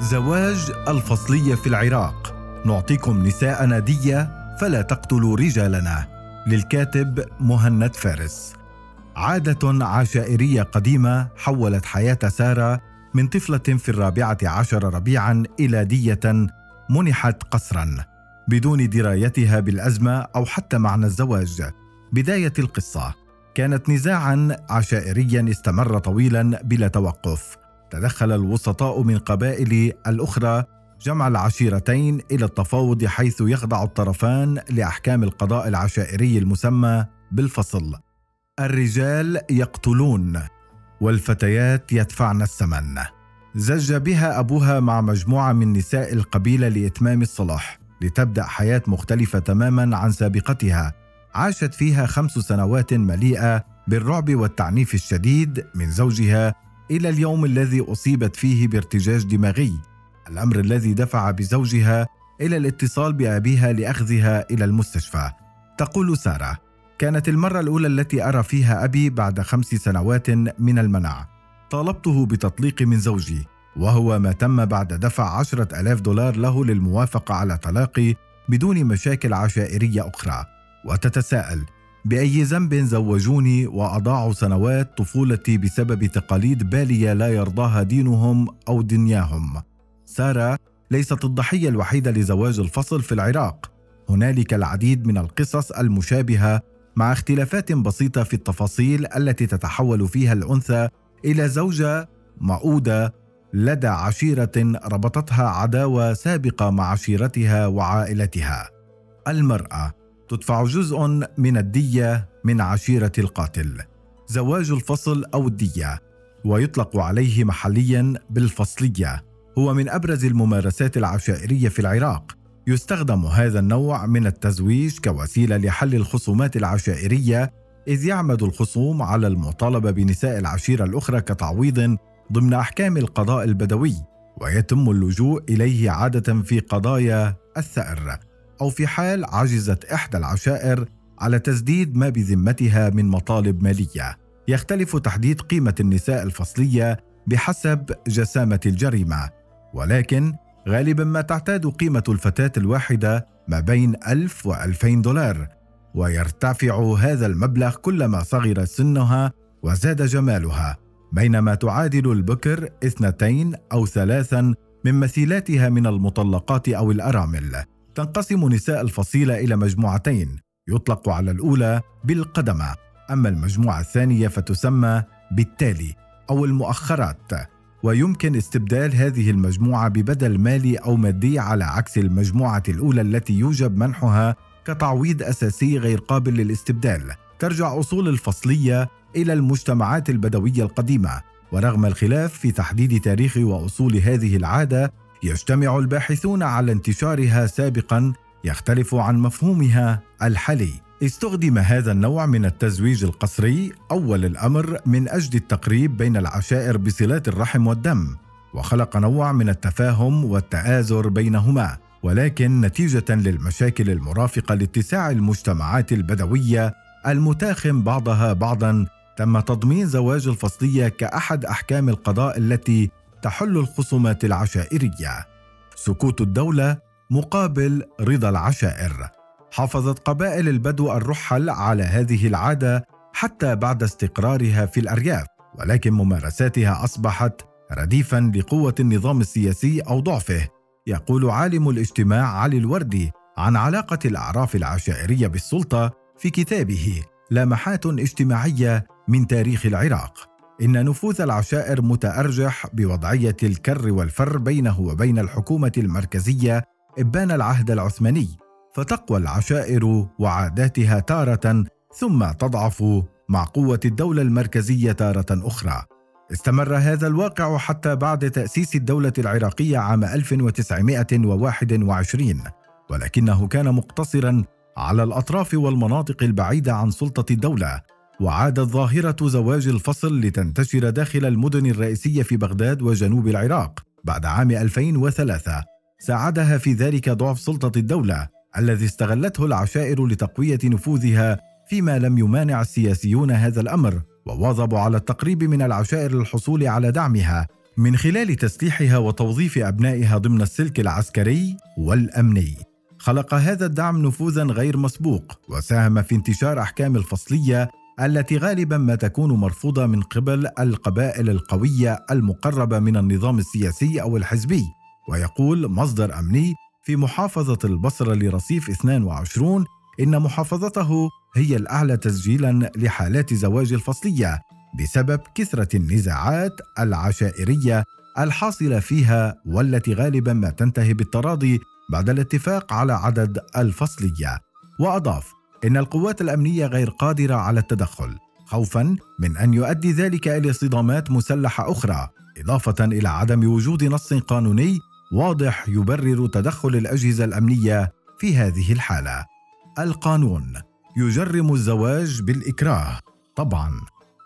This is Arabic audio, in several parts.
زواج الفصلية في العراق. نعطيكم نساء دية فلا تقتلوا رجالنا. للكاتب مهند فارس. عادة عشائرية قديمة حولت حياة سارة من طفلة في الرابعة عشر ربيعا إلى دية منحت قسرا بدون درايتها بالأزمة أو حتى معنى الزواج. بداية القصة. كانت نزاعا عشائريا استمر طويلا بلا توقف. تدخل الوسطاء من قبائل الأخرى جمع العشيرتين إلى التفاوض حيث يخضع الطرفان لأحكام القضاء العشائري المسمى بالفصل. الرجال يقتلون والفتيات يدفعن الثمن. زج بها أبوها مع مجموعة من نساء القبيلة لإتمام الصلاح لتبدأ حياة مختلفة تماما عن سابقتها. عاشت فيها خمس سنوات مليئة بالرعب والتعنيف الشديد من زوجها إلى اليوم الذي أصيبت فيه بارتجاج دماغي الأمر الذي دفع بزوجها إلى الاتصال بأبيها لأخذها إلى المستشفى. تقول سارة كانت المرة الأولى التي أرى فيها أبي بعد خمس سنوات من المنع طالبته بتطليق من زوجي وهو ما تم بعد دفع عشرة ألاف دولار له للموافقة على طلاقي بدون مشاكل عشائرية أخرى. وتتساءل بأي ذنب زوجوني وأضاعوا سنوات طفولتي بسبب تقاليد بالية لا يرضاها دينهم أو دنياهم سارة ليست الضحية الوحيدة لزواج الفصل في العراق هنالك العديد من القصص المشابهة مع اختلافات بسيطة في التفاصيل التي تتحول فيها الأنثى إلى زوجة مؤودة لدى عشيرة ربطتها عداوة سابقة مع عشيرتها وعائلتها. المرأة تدفع جزء من الدية من عشيرة القاتل. زواج الفصل أو الدية ويطلق عليه محليا بالفصلية. هو من أبرز الممارسات العشائرية في العراق. يستخدم هذا النوع من التزويج كوسيلة لحل الخصومات العشائرية إذ يعمد الخصوم على المطالبة بنساء العشيرة الأخرى كتعويض ضمن أحكام القضاء البدوي ويتم اللجوء إليه عادة في قضايا الثأر. أو في حال عجزت إحدى العشائر على تسديد ما بذمتها من مطالب مالية. يختلف تحديد قيمة النساء الفصلية بحسب جسامة الجريمة. ولكن غالبا ما تعتاد قيمة الفتاة الواحدة ما بين ألف وألفين دولار. ويرتفع هذا المبلغ كلما صغر سنها وزاد جمالها بينما تعادل البكر اثنتين أو ثلاثا من مثيلاتها من المطلقات أو الأرامل. تنقسم نساء الفصيلة إلى مجموعتين يطلق على الأولى بالقدمة أما المجموعة الثانية فتسمى بالتالي أو المؤخرات ويمكن استبدال هذه المجموعة ببدل مالي أو مادي على عكس المجموعة الأولى التي يوجب منحها كتعويض أساسي غير قابل للاستبدال. ترجع أصول الفصلية إلى المجتمعات البدوية القديمة ورغم الخلاف في تحديد تاريخ وأصول هذه العادة يجتمع الباحثون على انتشارها سابقا يختلف عن مفهومها الحالي. استخدم هذا النوع من التزويج القسري أول الأمر من أجل التقريب بين العشائر بصلات الرحم والدم وخلق نوع من التفاهم والتآزر بينهما ولكن نتيجة للمشاكل المرافقة لاتساع المجتمعات البدوية المتاخم بعضها بعضا تم تضمين زواج الفصلية كأحد أحكام القضاء التي تحل الخصومات العشائرية. سكوت الدولة مقابل رضا العشائر. حافظت قبائل البدو الرحل على هذه العادة حتى بعد استقرارها في الأرياف ولكن ممارساتها أصبحت رديفا لقوة النظام السياسي أو ضعفه يقول عالم الاجتماع علي الوردي عن علاقة الأعراف العشائرية بالسلطة في كتابه لامحات اجتماعية من تاريخ العراق إن نفوذ العشائر متأرجح بوضعية الكر والفر بينه وبين الحكومة المركزية إبان العهد العثماني فتقوى العشائر وعاداتها تارة ثم تضعف مع قوة الدولة المركزية تارة أخرى. استمر هذا الواقع حتى بعد تأسيس الدولة العراقية عام 1921 ولكنه كان مقتصرا على الأطراف والمناطق البعيدة عن سلطة الدولة وعادت ظاهره زواج الفصل لتنتشر داخل المدن الرئيسية في بغداد وجنوب العراق بعد عام 2003 ساعدها في ذلك ضعف سلطة الدولة الذي استغلته العشائر لتقوية نفوذها فيما لم يمانع السياسيون هذا الأمر وواظبوا على التقريب من العشائر للحصول على دعمها من خلال تسليحها وتوظيف أبنائها ضمن السلك العسكري والأمني. خلق هذا الدعم نفوذا غير مسبوق وساهم في انتشار أحكام الفصلية التي غالبا ما تكون مرفوضة من قبل القبائل القوية المقربة من النظام السياسي أو الحزبي. ويقول مصدر أمني في محافظة البصرة لرصيف 22 إن محافظته هي الأعلى تسجيلا لحالات زواج الفصلية بسبب كثرة النزاعات العشائرية الحاصلة فيها والتي غالبا ما تنتهي بالتراضي بعد الاتفاق على عدد الفصلية. وأضاف إن القوات الأمنية غير قادرة على التدخل خوفا من أن يؤدي ذلك إلى صدامات مسلحة أخرى إضافة إلى عدم وجود نص قانوني واضح يبرر تدخل الأجهزة الأمنية في هذه الحالة. القانون يجرم الزواج بالإكراه. طبعا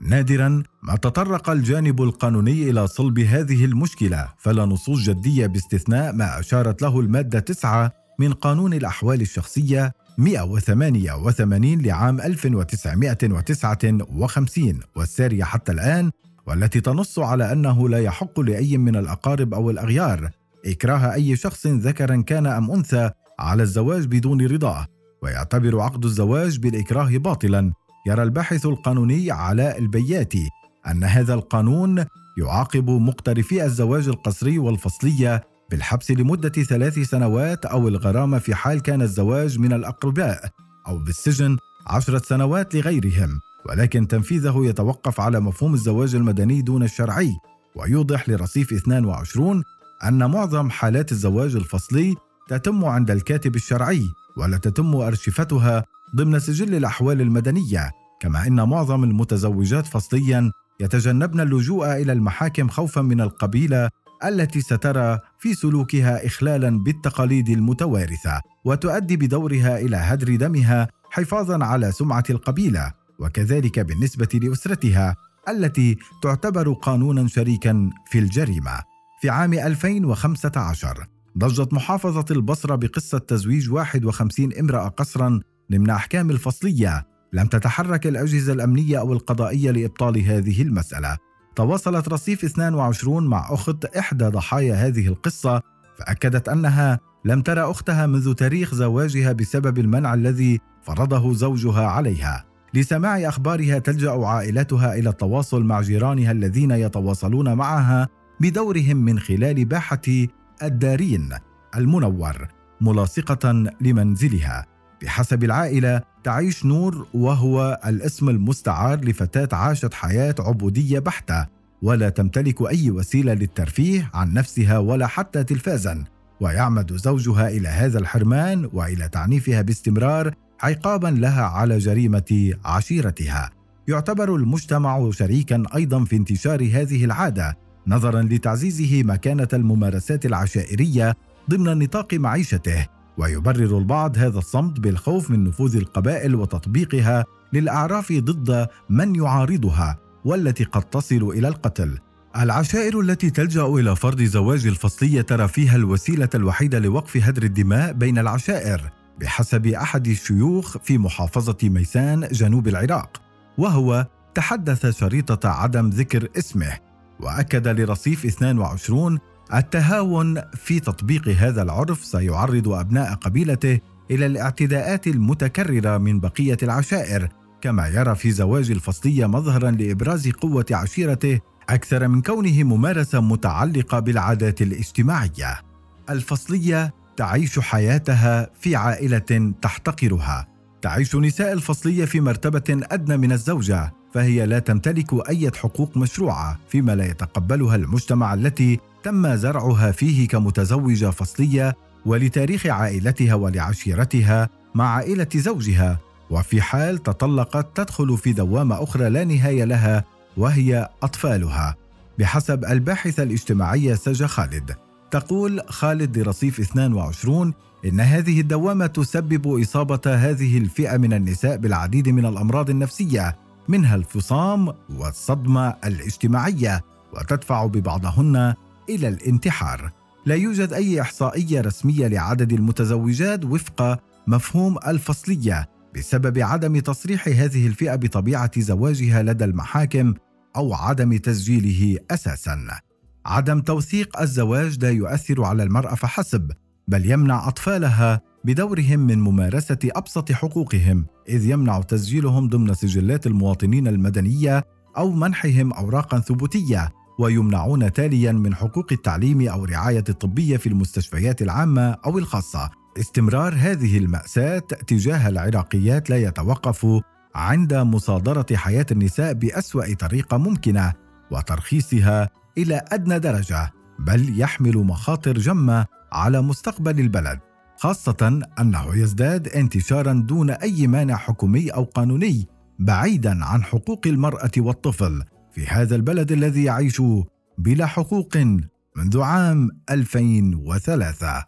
نادرا ما تطرق الجانب القانوني إلى صلب هذه المشكلة فلا نصوص جدية باستثناء ما أشارت له المادة 9 من قانون الأحوال الشخصية 188 لعام 1959 والسارية حتى الآن والتي تنص على أنه لا يحق لأي من الأقارب أو الأغيار إكراه أي شخص ذكرا كان أم أنثى على الزواج بدون رضاه ويعتبر عقد الزواج بالإكراه باطلا. يرى الباحث القانوني علاء البياتي أن هذا القانون يعاقب مقترفي الزواج القسري والفصلية بالحبس لمدة ثلاث سنوات أو الغرامة في حال كان الزواج من الأقرباء أو بالسجن عشرة سنوات لغيرهم ولكن تنفيذه يتوقف على مفهوم الزواج المدني دون الشرعي ويوضح لرصيف 22 أن معظم حالات الزواج الفصلي تتم عند الكاتب الشرعي ولا تتم أرشفتها ضمن سجل الأحوال المدنية كما أن معظم المتزوجات فصليا يتجنبن اللجوء إلى المحاكم خوفا من القبيلة التي سترى في سلوكها إخلالا بالتقاليد المتوارثة وتؤدي بدورها إلى هدر دمها حفاظا على سمعة القبيلة وكذلك بالنسبة لأسرتها التي تعتبر قانونا شريكا في الجريمة. في عام 2015 ضجت محافظة البصرة بقصة تزويج 51 امرأة قسرا ضمن أحكام الفصلية لم تتحرك الأجهزة الأمنية أو القضائية لإبطال هذه المسألة. تواصلت رصيف 22 مع أخت إحدى ضحايا هذه القصة فأكدت أنها لم ترى أختها منذ تاريخ زواجها بسبب المنع الذي فرضه زوجها عليها. لسماع أخبارها تلجأ عائلتها إلى التواصل مع جيرانها الذين يتواصلون معها بدورهم من خلال باحة الدارين المنور ملاصقة لمنزلها. بحسب العائلة تعيش نور وهو الاسم المستعار لفتاة عاشت حياة عبودية بحتة ولا تمتلك أي وسيلة للترفيه عن نفسها ولا حتى تلفازا. ويعمد زوجها إلى هذا الحرمان وإلى تعنيفها باستمرار عقابا لها على جريمة عشيرتها. يعتبر المجتمع شريكا أيضا في انتشار هذه العادة نظرا لتعزيزه مكانة الممارسات العشائرية ضمن نطاق معيشته. ويبرر البعض هذا الصمت بالخوف من نفوذ القبائل وتطبيقها للأعراف ضد من يعارضها والتي قد تصل إلى القتل. العشائر التي تلجأ إلى فرض زواج الفصلية ترى فيها الوسيلة الوحيدة لوقف هدر الدماء بين العشائر بحسب أحد الشيوخ في محافظة ميسان جنوب العراق وهو تحدث شريطة عدم ذكر اسمه وأكد لرصيف 22 التهاون في تطبيق هذا العرف سيعرض أبناء قبيلته إلى الاعتداءات المتكررة من بقية العشائر كما يرى في زواج الفصلية مظهرا لإبراز قوة عشيرته أكثر من كونه ممارسة متعلقة بالعادات الاجتماعية. الفصلية تعيش حياتها في عائلة تحتقرها. تعيش نساء الفصلية في مرتبة أدنى من الزوجة. فهي لا تمتلك أي حقوق مشروعة فيما لا يتقبلها المجتمع التي تم زرعها فيه كمتزوجة فصلية ولتاريخ عائلتها ولعشيرتها مع عائلة زوجها. وفي حال تطلقت تدخل في دوامة أخرى لا نهاية لها وهي أطفالها. بحسب الباحثة الاجتماعية سجا خالد. تقول خالد لرصيف 22 إن هذه الدوامة تسبب إصابة هذه الفئة من النساء بالعديد من الأمراض النفسية. منها الفصام والصدمة الاجتماعية وتدفع ببعضهن إلى الانتحار. لا يوجد أي إحصائية رسمية لعدد المتزوجات وفق مفهوم الفصلية بسبب عدم تصريح هذه الفئة بطبيعة زواجها لدى المحاكم أو عدم تسجيله أساسا. عدم توثيق الزواج لا يؤثر على المرأة فحسب بل يمنع أطفالها بدورهم من ممارسة أبسط حقوقهم إذ يمنع تسجيلهم ضمن سجلات المواطنين المدنية أو منحهم اوراقا ثبوتية ويمنعون تاليا من حقوق التعليم أو الرعاية الطبية في المستشفيات العامة أو الخاصة. استمرار هذه المأساة تجاه العراقيات لا يتوقف عند مصادرة حياة النساء بأسوأ طريقة ممكنة وترخيصها إلى أدنى درجة بل يحمل مخاطر جمة على مستقبل البلد خاصة أنه يزداد انتشارا دون أي مانع حكومي أو قانوني بعيدا عن حقوق المرأة والطفل في هذا البلد الذي يعيش بلا حقوق منذ عام 2003